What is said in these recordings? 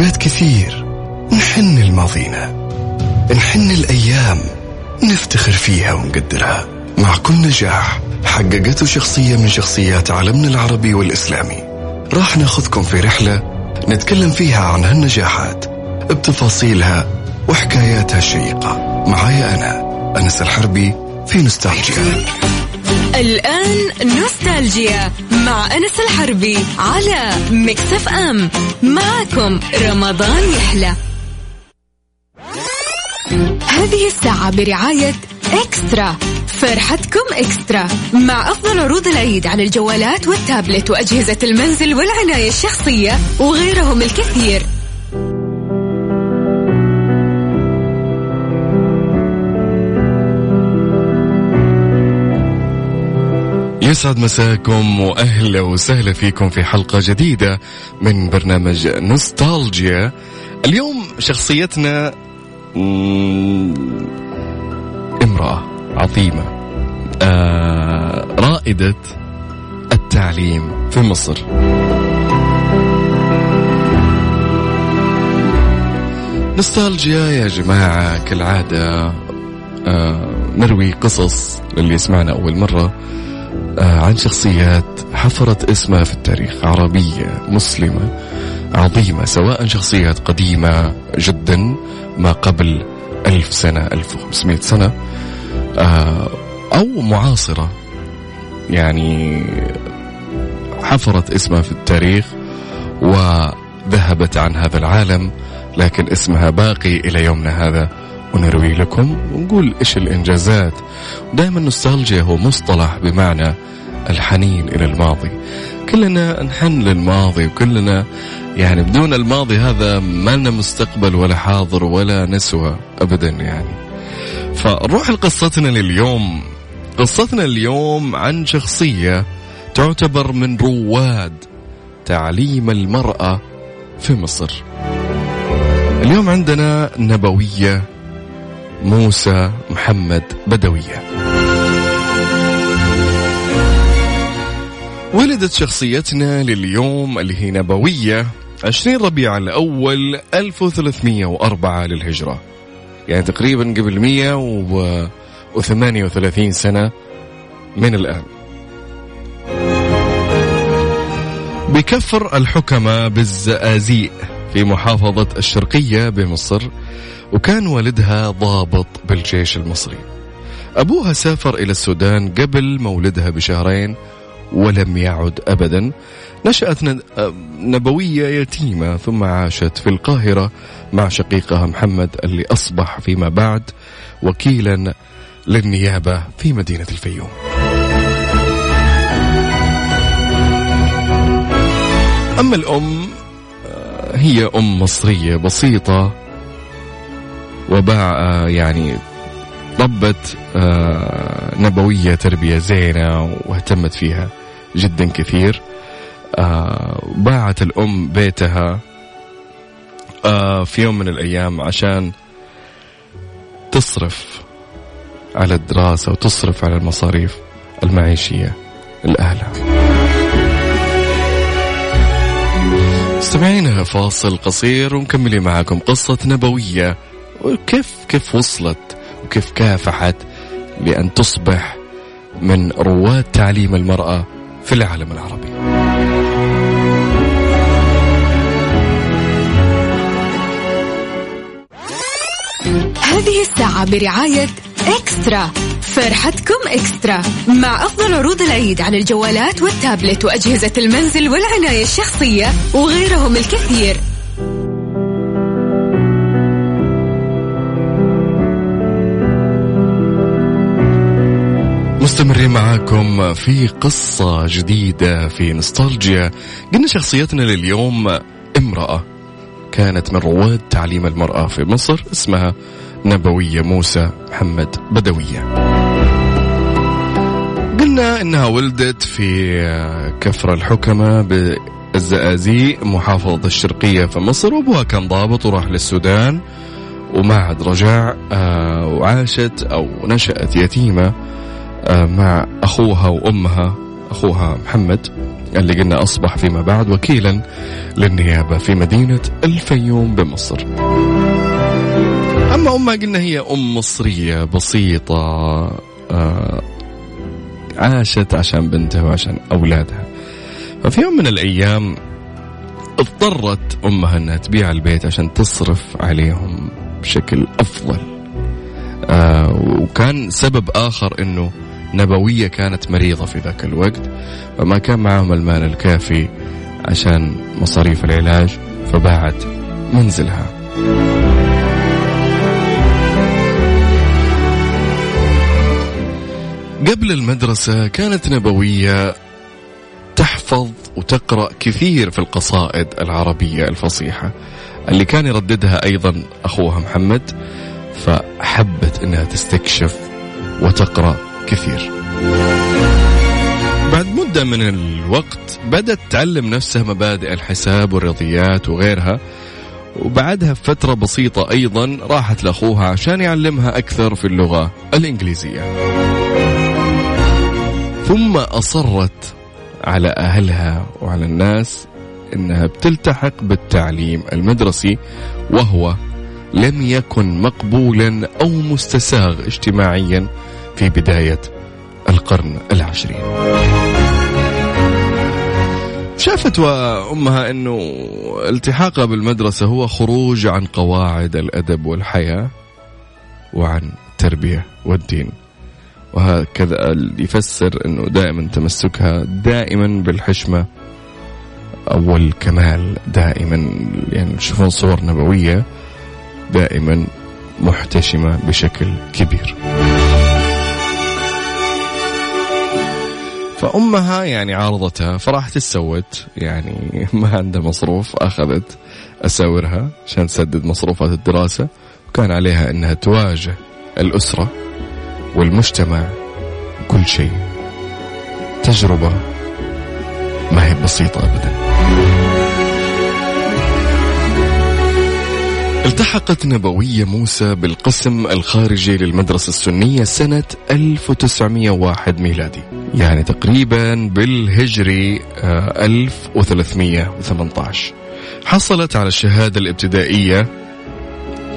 أوقات كثير نحن لماضينا نحن الأيام نفتخر فيها ونقدرها. مع كل نجاح حققته شخصية من شخصيات عالمنا العربي والإسلامي. راح ناخذكم في رحلة نتكلم فيها عن هالنجاحات بتفاصيلها وحكاياتها الشيقة. معايا أنا أنس الحربي في نوستالجيا. الآن نوستالجيا مع أنس الحربي على مكسف أم. معكم رمضان يحلى. هذه الساعة برعاية إكسترا. فرحتكم إكسترا مع أفضل عروض العيد على الجوالات والتابلت وأجهزة المنزل والعناية الشخصية وغيرهم الكثير. يسعد مساكم وأهلا وسهلا فيكم في حلقة جديدة من برنامج نوستالجيا. اليوم شخصيتنا امرأة عظيمة آه رائدة التعليم في مصر. نوستالجيا يا جماعة كالعادة آه نروي قصص للي يسمعنا أول مرة. عن شخصيات حفرت اسمها في التاريخ عربية مسلمة عظيمة سواء شخصيات قديمة جدا ما قبل ألف سنة ألف وخمسمائة سنة آه، أو معاصرة. يعني حفرت اسمها في التاريخ وذهبت عن هذا العالم لكن اسمها باقي إلى يومنا هذا. ونروي لكم ونقول إيش الإنجازات. دائما النوستالجيا هو مصطلح بمعنى الحنين إلى الماضي. كلنا نحن للماضي وكلنا يعني بدون الماضي هذا ما لنا مستقبل ولا حاضر ولا نسوة أبدا يعني. فنروح لقصتنا لليوم. قصتنا اليوم عن شخصية تعتبر من رواد تعليم المرأة في مصر. اليوم عندنا نبوية موسى محمد بدوية. ولدت شخصيتنا لليوم اللي هي نبوية 20 ربيع الأول 1304 للهجرة. يعني تقريبا قبل 138 سنة من الآن. بكفر الحكماء بالزقازيق في محافظة الشرقية بمصر وكان والدها ضابط بالجيش المصري. أبوها سافر إلى السودان قبل مولدها بشهرين ولم يعد أبدا. نشأت نبوية يتيمة ثم عاشت في القاهرة مع شقيقها محمد اللي أصبح فيما بعد وكيلا للنيابة في مدينة الفيوم. أما الأم آه، هي أم مصرية بسيطة وباع آه، يعني ربت آه، نبوية تربية زينة واهتمت فيها جدا كثير. آه، باعت الأم بيتها في يوم من الأيام عشان تصرف على الدراسة وتصرف على المصاريف المعيشية لأهلها. استمعينا فاصل قصير ومكملين معكم قصة نبوية. وكيف كيف وصلت وكيف كافحت لأن تصبح من رواد تعليم المرأة في العالم العربي؟ هذه الساعة برعاية إكسترا. فرحتكم إكسترا. مع أفضل عروض العيد على الجوالات والتابلت وأجهزة المنزل والعناية الشخصية وغيرهم الكثير. مستمرين معاكم في قصة جديدة في نوستالجيا. قلنا شخصيتنا لليوم امرأة. كانت من رواد تعليم المرأة في مصر اسمها نبوية موسى محمد بدوية. قلنا إنها ولدت في كفر الحكمة بالزقازيق محافظة الشرقية في مصر وأبوها كان ضابط وراح للسودان وما عاد رجع آه، وعاشت أو نشأت يتيمة. مع أخوها وأمها أخوها محمد اللي قلنا أصبح فيما بعد وكيلا للنيابة في مدينة الفيوم بمصر. أما أمها قلنا هي أم مصرية بسيطة آه عاشت عشان بنتها وعشان أولادها. ففي يوم من الأيام اضطرت أمها أنها تبيع البيت عشان تصرف عليهم بشكل أفضل. آه وكان سبب آخر أنه نبوية كانت مريضة في ذاك الوقت فما كان معهم المال الكافي عشان مصاريف العلاج فباعت منزلها. قبل المدرسة كانت نبوية تحفظ وتقرأ كثير في القصائد العربية الفصيحة. اللي كان يرددها أيضا أخوها محمد فحبت أنها تستكشف وتقرأ كثير. بعد مدة من الوقت بدأت تعلم نفسها مبادئ الحساب والرياضيات وغيرها وبعدها بفترة بسيطة أيضا راحت لأخوها عشان يعلمها أكثر في اللغة الإنجليزية. ثم أصرت على أهلها وعلى الناس أنها بتلتحق بالتعليم المدرسي وهو لم يكن مقبولا أو مستساغ اجتماعيا في بداية القرن العشرين. شافت أمها أنه التحاقها بالمدرسة هو خروج عن قواعد الأدب والحياة وعن التربية والدين. وهكذا يفسر أنه دائما تمسكها دائما بالحشمة أو الكمال دائما يعني تشوفون صور نبوية دائما محتشمة بشكل كبير. فأمها يعني عارضتها فراح تسوت يعني ما عندها مصروف أخذت أساورها عشان تسدد مصروفات الدراسة. وكان عليها أنها تواجه الأسرة والمجتمع كل شيء. تجربة ما هي بسيطة أبدا. التحقت نبوية موسى بالقسم الخارجي للمدرسة السنية سنة 1901 ميلادي. يعني تقريبا بالهجري 1318 آه، حصلت على الشهادة الابتدائية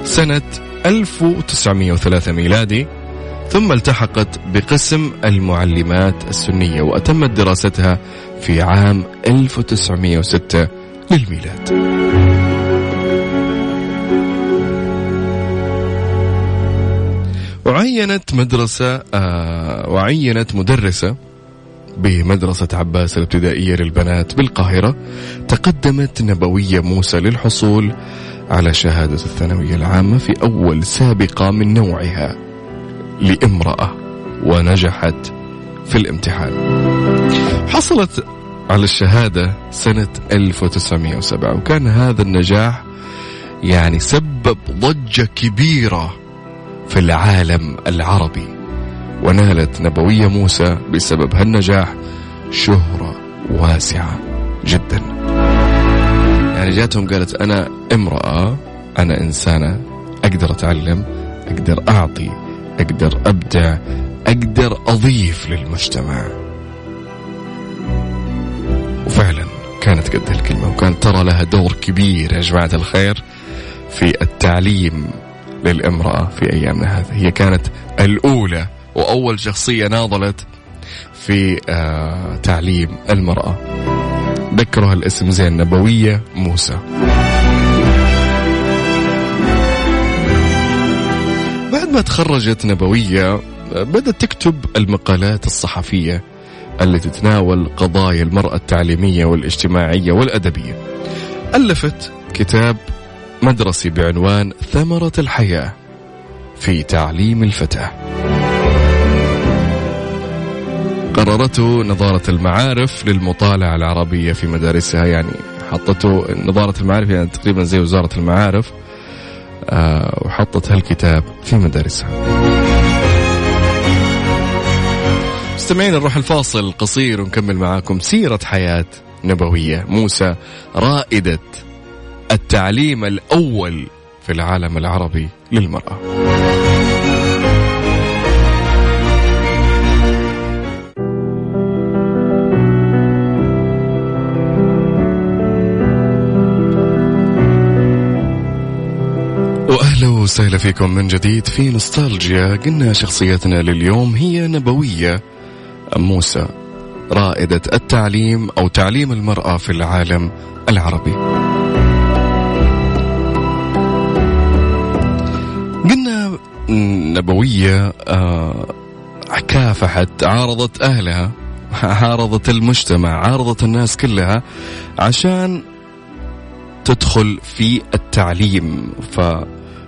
سنة 1903 ميلادي ثم التحقت بقسم المعلمات السنية وأتمت دراستها في عام 1906 للميلاد. وعينت مدرسة آه وعينت مدرسة بمدرسة عباس الابتدائية للبنات بالقاهرة تقدمت نبوية موسى للحصول على شهادة الثانوية العامة في أول سابقة من نوعها لامرأة ونجحت في الامتحان. حصلت على الشهادة سنة 1907 وكان هذا النجاح يعني سبب ضجة كبيرة في العالم العربي. ونالت نبوية موسى بسبب هالنجاح شهرة واسعة جدا. يعني جاتهم قالت أنا امرأة أنا إنسانة أقدر أتعلم أقدر أعطي أقدر أبدع أقدر أضيف للمجتمع. وفعلا كانت قد هالكلمة وكانت ترى لها دور كبير يا جماعة الخير في التعليم للامرأة في أيامنا هذه. هي كانت الأولى وأول شخصية ناضلت في آه تعليم المرأة. ذكروا الاسم زين نبوية موسى. بعد ما تخرجت نبوية بدأت تكتب المقالات الصحفية التي تتناول قضايا المرأة التعليمية والاجتماعية والأدبية. ألفت كتاب مدرسي بعنوان ثمرة الحياة في تعليم الفتاة. قررته نظارة المعارف للمطالعة العربية في مدارسها. يعني حطته نظارة المعارف يعني تقريبا زي وزارة المعارف آه وحطت هالكتاب في مدارسها. مستمعين نروح الفاصل قصير ونكمل معاكم سيرة حياة نبوية. موسى رائدة التعليم الأول في العالم العربي للمرأة. أهلا وسهلا فيكم من جديد في نوستالجيا. قلنا شخصيتنا لليوم هي نبوية موسى رائدة التعليم أو تعليم المرأة في العالم العربي. قلنا نبوية آه، كافحت عارضت أهلها عارضت المجتمع عارضت الناس كلها عشان تدخل في التعليم.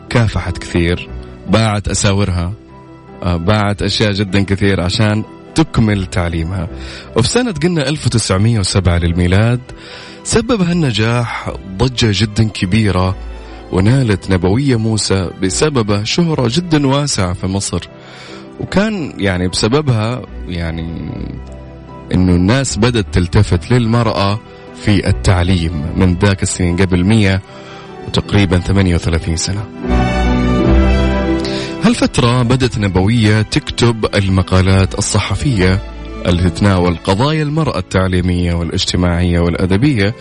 فكافحت كثير باعت أساورها آه، باعت أشياء جدا كثير عشان تكمل تعليمها. وفي سنة قلنا 1907 للميلاد سبب هالنجاح ضجة جدا كبيرة ونالت نبوية موسى بسببه شهرة جدا واسعة في مصر. وكان يعني بسببها يعني إنه الناس بدأت تلتفت للمرأة في التعليم من ذاك السنين قبل 100 وتقريبا 38 سنة. هالفترة بدأت نبوية تكتب المقالات الصحفية اللي تتناول قضايا المرأة التعليمية والاجتماعية والأدبية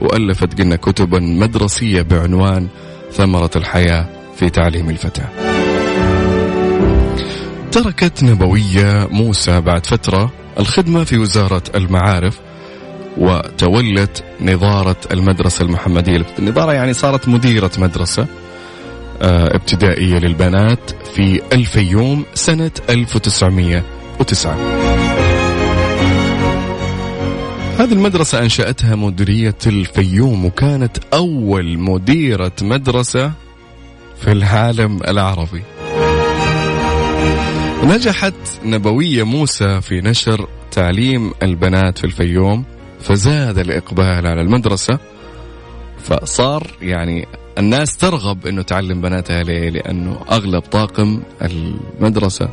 وألفت قلنا كتبا مدرسية بعنوان ثمرة الحياة في تعليم الفتاة. تركت نبوية موسى بعد فترة الخدمة في وزارة المعارف وتولت نظارة المدرسة المحمدية. النظارة يعني صارت مديرة مدرسة. ابتدائية للبنات في الفيوم سنة 1909 هذه المدرسة أنشأتها مديرية الفيوم وكانت أول مديرة مدرسة في العالم العربي. نجحت نبوية موسى في نشر تعليم البنات في الفيوم فزاد الإقبال على المدرسة فصار يعني الناس ترغب إنه تعلم بناتها ليه؟ لأنه أغلب طاقم المدرسة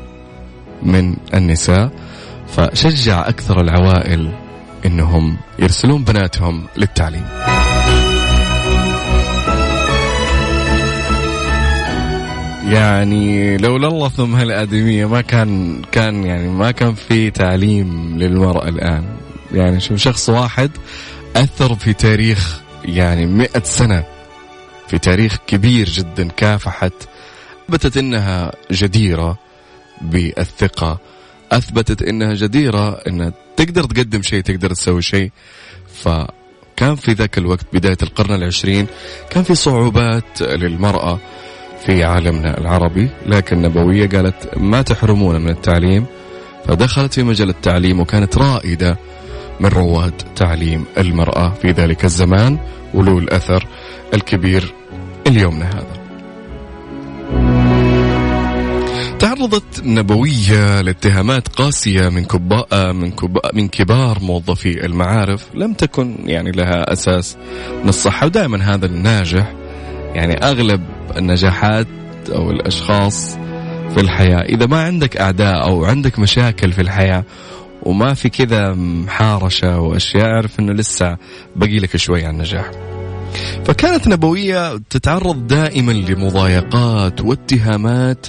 من النساء فشجع أكثر العوائل إنهم يرسلون بناتهم للتعليم. يعني لولا الله ثم هالآدمية ما كان كان يعني ما كان في تعليم للمرأة الآن يعني شوف شخص واحد أثر في تاريخ يعني مئة سنة في تاريخ كبير جدا كافحت أثبتت أنها جديرة بالثقة. أثبتت أنها جديرة أنها تقدر تقدم شيء تقدر تسوي شيء. فكان في ذاك الوقت بداية القرن العشرين كان في صعوبات للمرأة في عالمنا العربي لكن نبوية قالت ما تحرمونا من التعليم. فدخلت في مجال التعليم وكانت رائدة من رواد تعليم المرأة في ذلك الزمان وله الأثر الكبير اليومنا هذا تعرضت نبوية لاتهامات قاسية من كباء من كباء من كبار موظفي المعارف لم تكن يعني لها أساس من الصحة ودائما هذا الناجح. يعني أغلب النجاحات أو الأشخاص في الحياة إذا ما عندك أعداء أو عندك مشاكل في الحياة وما في كذا محارشة وأشياء أعرف أنه لسه بقي لك شوي على النجاح. فكانت نبوية تتعرض دائما لمضايقات واتهامات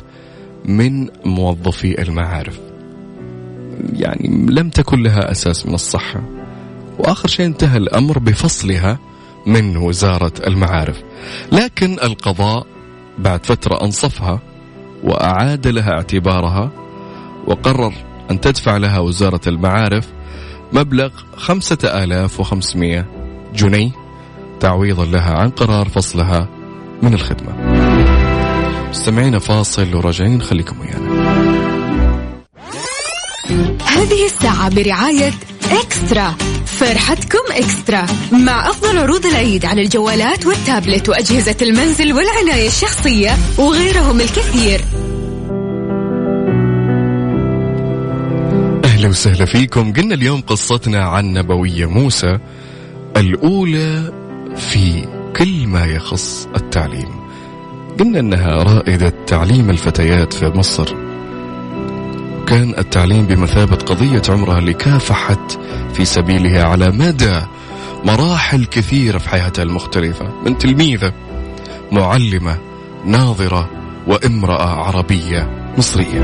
من موظفي المعارف. يعني لم تكن لها أساس من الصحة. وآخر شيء انتهى الأمر بفصلها من وزارة المعارف. لكن القضاء بعد فترة أنصفها وأعاد لها اعتبارها وقرر أن تدفع لها وزارة المعارف مبلغ خمسة آلاف وخمسمائة جنيه. تعويضا لها عن قرار فصلها من الخدمة. مستمعين فاصل وراجعين خليكم ويانا. هذه الساعة برعاية إكسترا. فرحتكم إكسترا مع أفضل عروض العيد على الجوالات والتابلت وأجهزة المنزل والعناية الشخصية وغيرهم الكثير. أهلا وسهلا فيكم. قلنا اليوم قصتنا عن نبوية موسى الأولى في كل ما يخص التعليم. قلنا أنها رائدة تعليم الفتيات في مصر. كان التعليم بمثابة قضية عمرها اللي كافحت في سبيلها على مدى مراحل كثيرة في حياتها المختلفة من تلميذة معلمة ناظرة وامرأة عربية مصرية.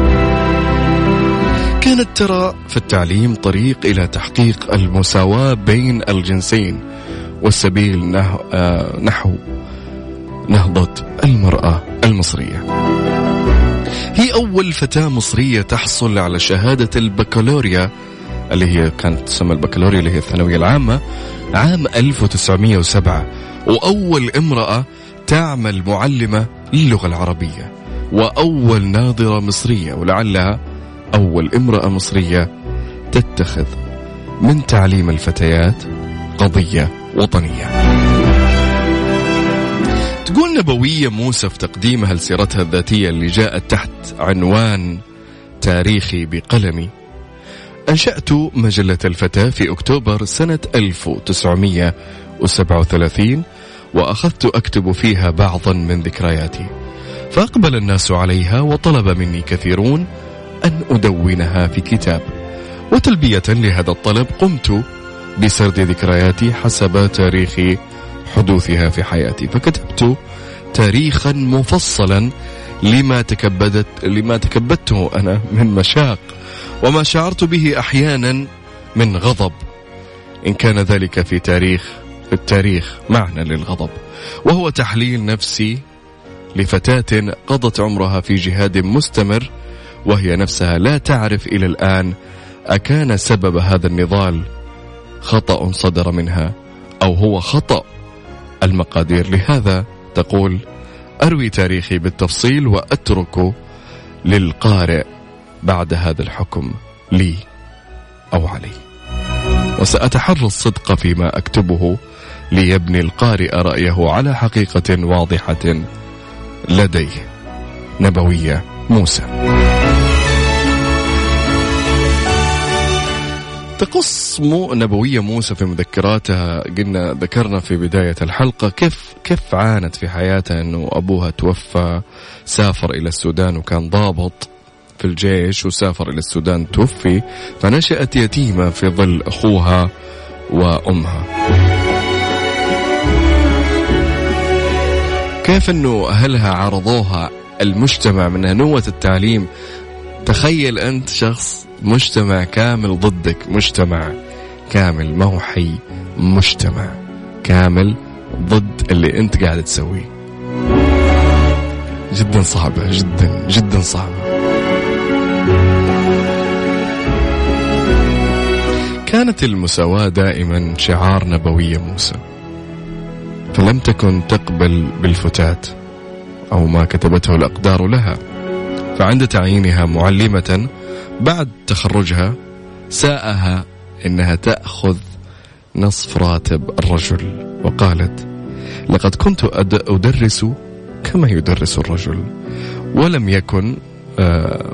كانت ترى في التعليم طريق إلى تحقيق المساواة بين الجنسين والسبيل نحو, آه، نحو نهضة المرأة المصرية. هي أول فتاة مصرية تحصل على شهادة البكالوريا اللي هي كانت تسمى البكالوريا اللي هي الثانوية العامة عام 1907 وأول امرأة تعمل معلمة للغة العربية. وأول ناظرة مصرية ولعلها أول امرأة مصرية تتخذ من تعليم الفتيات قضية وطنية. تقول نبوية موسى في تقديمها لسيرتها الذاتية اللي جاءت تحت عنوان تاريخي بقلمي. أنشأت مجلة الفتاة في أكتوبر سنة 1937 وأخذت أكتب فيها بعضا من ذكرياتي. فأقبل الناس عليها وطلب مني كثيرون أن أدونها في كتاب. وتلبية لهذا الطلب قمت بسرد ذكرياتي حسب تاريخ حدوثها في حياتي. فكتبت تاريخا مفصلا لما تكبدت لما تكبدته أنا من مشاق وما شعرت به أحيانا من غضب. إن كان ذلك في تاريخ في التاريخ معنى للغضب. وهو تحليل نفسي لفتاة قضت عمرها في جهاد مستمر وهي نفسها لا تعرف إلى الآن أكان سبب هذا النضال. خطأ صدر منها أو هو خطأ. المقادير لهذا تقول أروي تاريخي بالتفصيل واترك للقارئ بعد هذا الحكم لي أو علي. وسأتحرى الصدق فيما أكتبه ليبني القارئ رأيه على حقيقة واضحة لديه نبوية موسى. تقص مو نبوية موسى في مذكراتها قلنا ذكرنا في بداية الحلقة كيف كيف عانت في حياتها إنه أبوها توفى سافر إلى السودان وكان ضابط في الجيش وسافر إلى السودان توفي فنشأت يتيمة في ظل أخوها وأمها. كيف إنه أهلها عرضوها المجتمع من هنوة التعليم تخيل أنت شخص مجتمع كامل ضدك مجتمع كامل ما هو حي مجتمع كامل ضد اللي أنت قاعد تسويه. جدا صعبة جدا جدا صعبة. كانت المساواة دائما شعار نبوية موسى. فلم تكن تقبل بالفتات أو ما كتبته الأقدار لها. فعند تعيينها معلمة بعد تخرجها ساءها إنها تأخذ نصف راتب الرجل وقالت لقد كنت أدرس كما يدرس الرجل ولم يكن آه،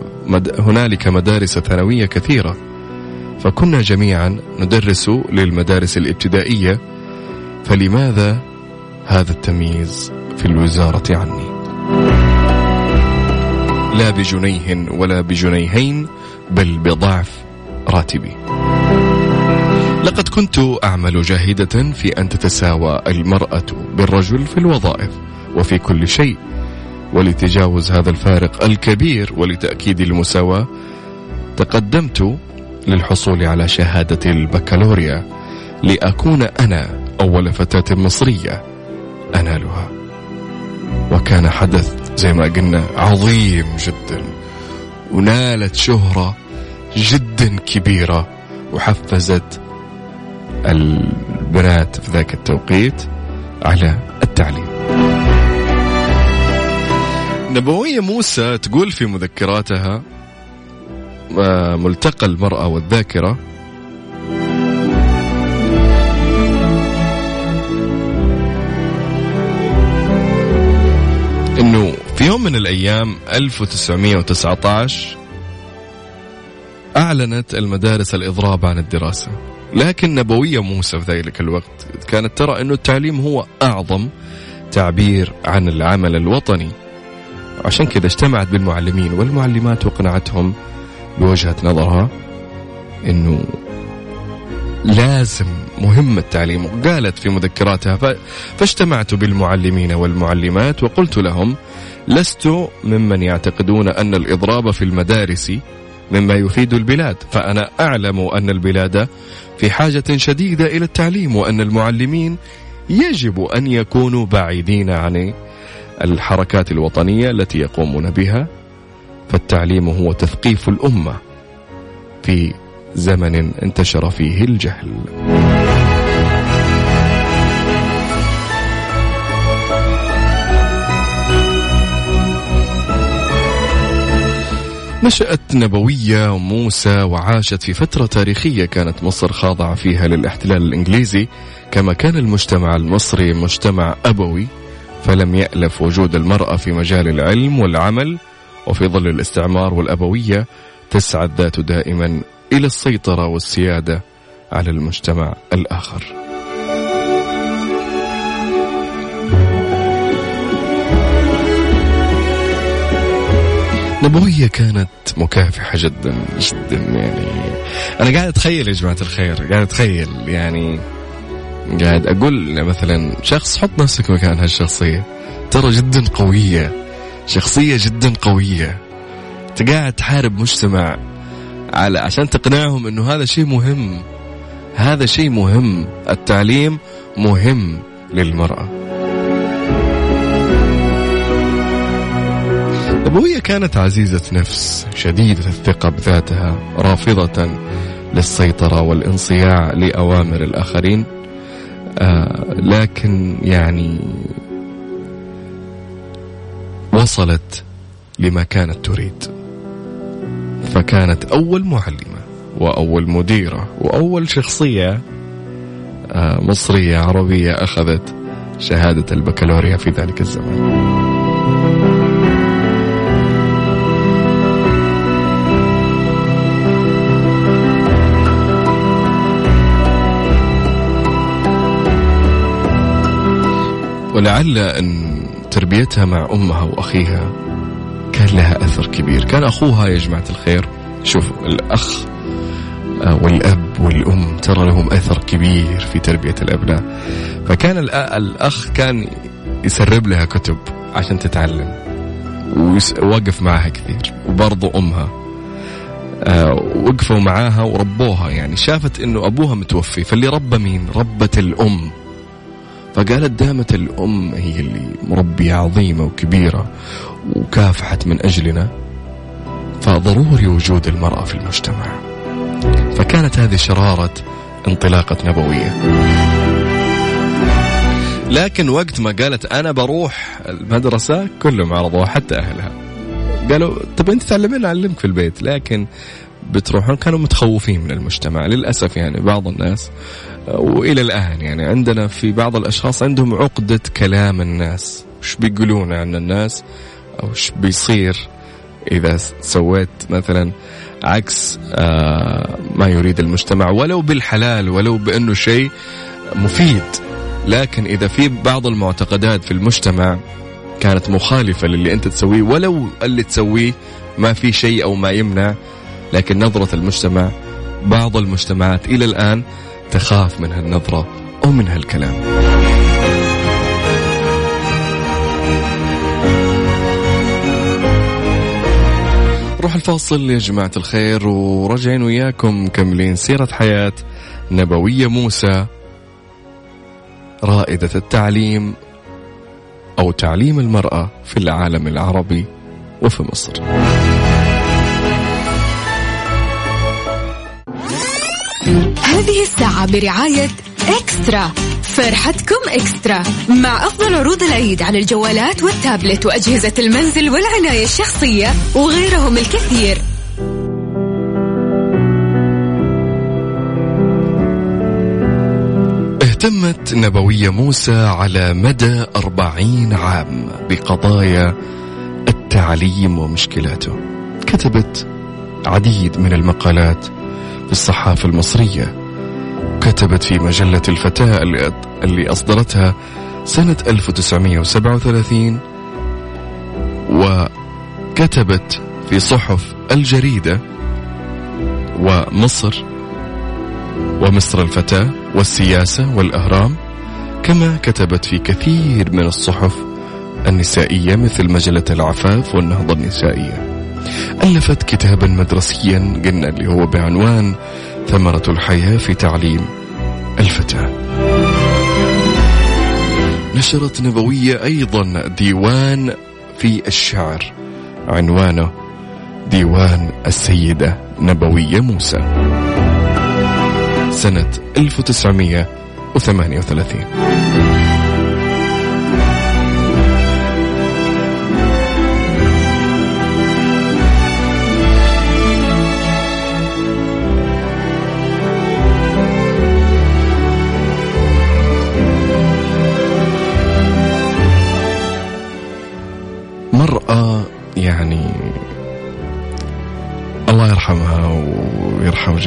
هنالك مدارس ثانوية كثيرة فكنا جميعا ندرس للمدارس الابتدائية فلماذا هذا التمييز في الوزارة عني؟ لا بجنيه ولا بجنيهين بل بضعف راتبي. لقد كنت أعمل جاهدة في أن تتساوى المرأة بالرجل في الوظائف وفي كل شيء ولتجاوز هذا الفارق الكبير ولتأكيد المساواة تقدمت للحصول على شهادة البكالوريا لأكون أنا أول فتاة مصرية أنالها. وكان حدث زي ما قلنا عظيم جدا. ونالت شهرة جدا كبيرة وحفزت البنات في ذاك التوقيت على التعليم. نبوية موسى تقول في مذكراتها آه، ملتقى المرأة والذاكرة إنه في يوم من الأيام 1919 أعلنت المدارس الإضراب عن الدراسة. لكن نبوية موسى في ذلك الوقت كانت ترى أنه التعليم هو أعظم تعبير عن العمل الوطني. عشان كذا اجتمعت بالمعلمين والمعلمات وقنعتهم بوجهة نظرها أنه لازم مهم التعليم وقالت في مذكراتها فاجتمعت بالمعلمين والمعلمات وقلت لهم لست ممن يعتقدون أن الإضراب في المدارس مما يفيد البلاد فأنا أعلم أن البلاد في حاجة شديدة إلى التعليم وأن المعلمين يجب أن يكونوا بعيدين عن الحركات الوطنية التي يقومون بها فالتعليم هو تثقيف الأمة في زمن انتشر فيه الجهل. نشأت نبوية وموسى وعاشت في فترة تاريخية كانت مصر خاضعة فيها للاحتلال الإنجليزي. كما كان المجتمع المصري مجتمع أبوي فلم يألف وجود المرأة في مجال العلم والعمل. وفي ظل الاستعمار والأبوية تسعى الذات دائما إلى السيطرة والسيادة على المجتمع الآخر. نبوية كانت مكافحة جدا جدا يعني. أنا قاعد أتخيل يا جماعة الخير قاعد أتخيل يعني. قاعد أقول مثلا شخص حط نفسك مكان هالشخصية. ترى جدا قوية شخصية جدا قوية. قاعد تحارب مجتمع على عشان تقنعهم إنه هذا شيء مهم. هذا شيء مهم. التعليم مهم للمرأة. أبوية كانت عزيزة نفس شديدة الثقة بذاتها رافضة للسيطرة والانصياع لأوامر الآخرين. آه لكن يعني وصلت لما كانت تريد. فكانت أول معلمة وأول مديرة وأول شخصية آه، مصرية عربية أخذت شهادة البكالوريا في ذلك الزمان ولعل أن تربيتها مع أمها وأخيها كان لها أثر كبير. كان أخوها يا جماعة الخير شوف الأخ آه، والأب والأم ترى لهم أثر كبير في تربية الأبناء. فكان الأخ كان يسرب لها كتب عشان تتعلم ووقف معها كثير وبرضو أمها آه، وقفوا معاها وربوها يعني. شافت إنه أبوها متوفي فاللي ربى مين؟ ربت الأم. فقالت دامت الأم هي اللي مربية عظيمة وكبيرة وكافحت من أجلنا فضروري وجود المرأة في المجتمع. فكانت هذه شرارة انطلاقة نبوية. لكن وقت ما قالت أنا بروح المدرسة كلهم عرضوها حتى أهلها. قالوا طب أنت تعلمين أعلمك في البيت. لكن بتروحون كانوا متخوفين من المجتمع للأسف يعني بعض الناس وإلى الآن يعني عندنا في بعض الأشخاص عندهم عقدة كلام الناس وش بيقولون عن الناس أو إيش بيصير إذا سويت مثلا عكس آه ما يريد المجتمع ولو بالحلال ولو بأنه شيء مفيد. لكن إذا في بعض المعتقدات في المجتمع كانت مخالفة للي أنت تسويه ولو اللي تسويه ما في شيء أو ما يمنع لكن نظرة المجتمع بعض المجتمعات إلى الآن تخاف من هالنظرة أو من هالكلام. نروح الفاصل يا جماعة الخير ورجعين وياكم مكملين سيرة حياة نبوية موسى رائدة التعليم أو تعليم المرأة في العالم العربي وفي مصر. هذه الساعة برعاية إكسترا. فرحتكم إكسترا. مع أفضل عروض العيد على الجوالات والتابلت وأجهزة المنزل والعناية الشخصية وغيرهم الكثير. اهتمت نبوية موسى على مدى أربعين عام بقضايا التعليم ومشكلاته. كتبت عديد من المقالات في الصحافة المصرية. كتبت في مجلة الفتاة اللي أصدرتها سنة 1937 وكتبت في صحف الجريدة ومصر ومصر الفتاة والسياسة والأهرام كما كتبت في كثير من الصحف النسائية مثل مجلة العفاف والنهضة النسائية. ألفت كتابا مدرسيا قلنا اللي هو بعنوان ثمرة الحياة في تعليم الفتاة. نشرت نبوية أيضا ديوان في الشعر. عنوانه ديوان السيدة نبوية موسى. سنة 1938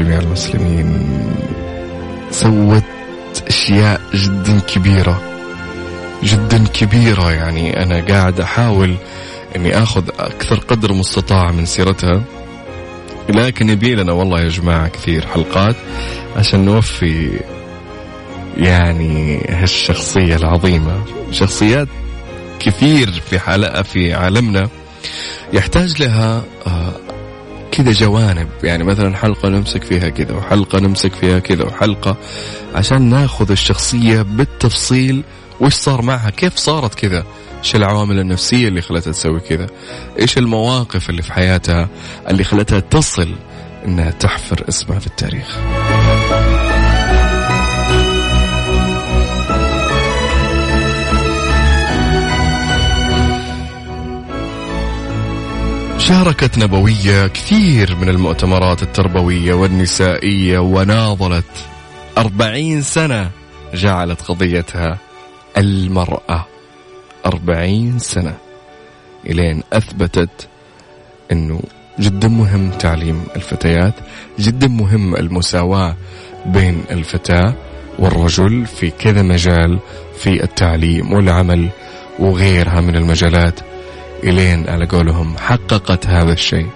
جميع المسلمين سوت أشياء جدا كبيرة جدا كبيرة. يعني أنا قاعد أحاول إني آخذ أكثر قدر مستطاع من سيرتها لكن يبي لنا والله يا جماعة كثير حلقات عشان نوفي يعني هالشخصية العظيمة. شخصيات كثير في حلقة في عالمنا يحتاج لها آه، كذا جوانب. يعني مثلا حلقة نمسك فيها كذا وحلقة نمسك فيها كذا وحلقة عشان ناخذ الشخصية بالتفصيل وش صار معها كيف صارت كذا إيش العوامل النفسية اللي خلتها تسوي كذا إيش المواقف اللي في حياتها اللي خلتها تصل إنها تحفر اسمها في التاريخ. شاركت نبوية كثير من المؤتمرات التربوية والنسائية وناضلت. أربعين سنة جعلت قضيتها المرأة. أربعين سنة إلين أثبتت أنه جدا مهم تعليم الفتيات جدا مهم المساواة بين الفتاة والرجل في كذا مجال في التعليم والعمل وغيرها من المجالات. إلين على قولهم حققت هذا الشيء.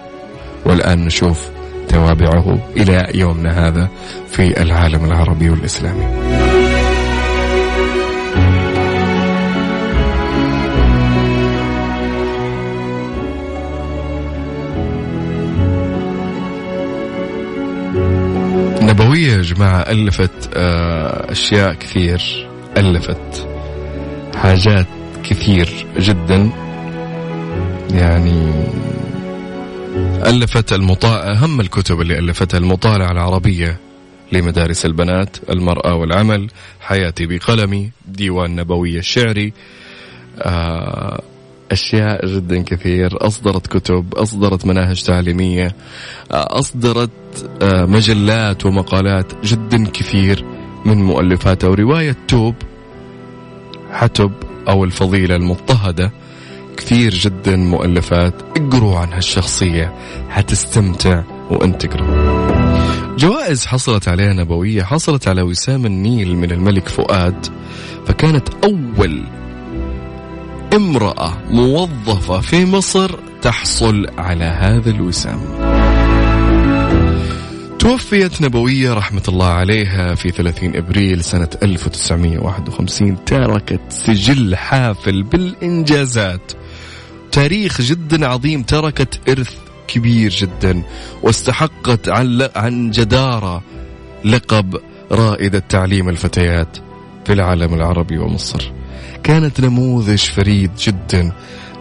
والآن نشوف توابعه إلى يومنا هذا في العالم العربي والإسلامي. نبوية يا جماعة ألفت آه، أشياء كثير ألفت حاجات كثير جدا. يعني ألفت المطا... أهم الكتب اللي ألفتها المطالعة العربية لمدارس البنات المرأة والعمل حياتي بقلمي ديوان نبوي الشعري آه، أشياء جدا كثير أصدرت كتب أصدرت مناهج تعليمية آه، أصدرت آه، مجلات ومقالات جدا كثير من مؤلفاتها ورواية توب حتب أو الفضيلة المضطهدة. كثير جدا مؤلفات اقروا عن هالشخصية حتستمتع وأنت تقرأ. جوائز حصلت عليها نبوية حصلت على وسام النيل من الملك فؤاد فكانت أول امرأة موظفة في مصر تحصل على هذا الوسام. توفيت نبوية رحمة الله عليها في 30 إبريل سنة 1951 تركت سجل حافل بالإنجازات. تاريخ جدا عظيم تركت إرث كبير جدا واستحقت عن, عن جدارة لقب رائدة تعليم الفتيات في العالم العربي ومصر. كانت نموذج فريد جدا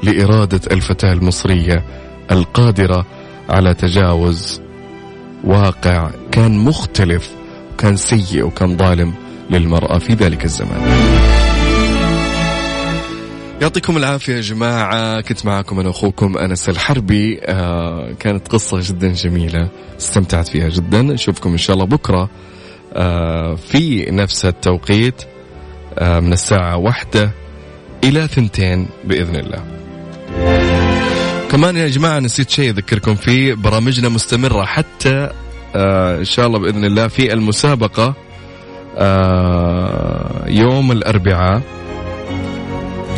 لإرادة الفتاة المصرية القادرة على تجاوز واقع كان مختلف كان سيء وكان ظالم للمرأة في ذلك الزمان. يعطيكم العافية يا جماعة. كنت معكم أنا أخوكم أنس الحربي. آه كانت قصة جدا جميلة. استمتعت فيها جدا. نشوفكم إن شاء الله بكرة آه في نفس التوقيت آه من الساعة واحدة إلى ثنتين بإذن الله. كمان يا جماعة نسيت شيء أذكركم فيه. برامجنا مستمرة حتى آه إن شاء الله بإذن الله في المسابقة آه يوم الأربعاء.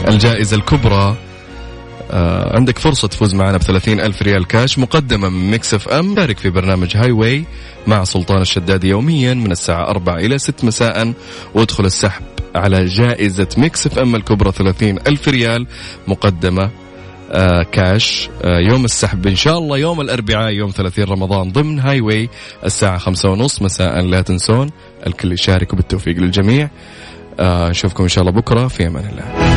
الجائزة الكبرى آه عندك فرصة تفوز معنا ب ألف ريال كاش مقدمة من Mix FM. شارك في برنامج Highway مع سلطان الشدادي يوميا من الساعة 4 إلى 6 مساء. وادخل السحب على جائزة Mix FM الكبرى 30 ألف ريال مقدمة آه كاش آه يوم السحب. إن شاء الله يوم الأربعاء يوم 30 رمضان ضمن Highway الساعة خمسة ونص مساء. لا تنسون الكل يشارك وبالتوفيق للجميع. آه، نشوفكم إن شاء الله بكرة في أمان الله.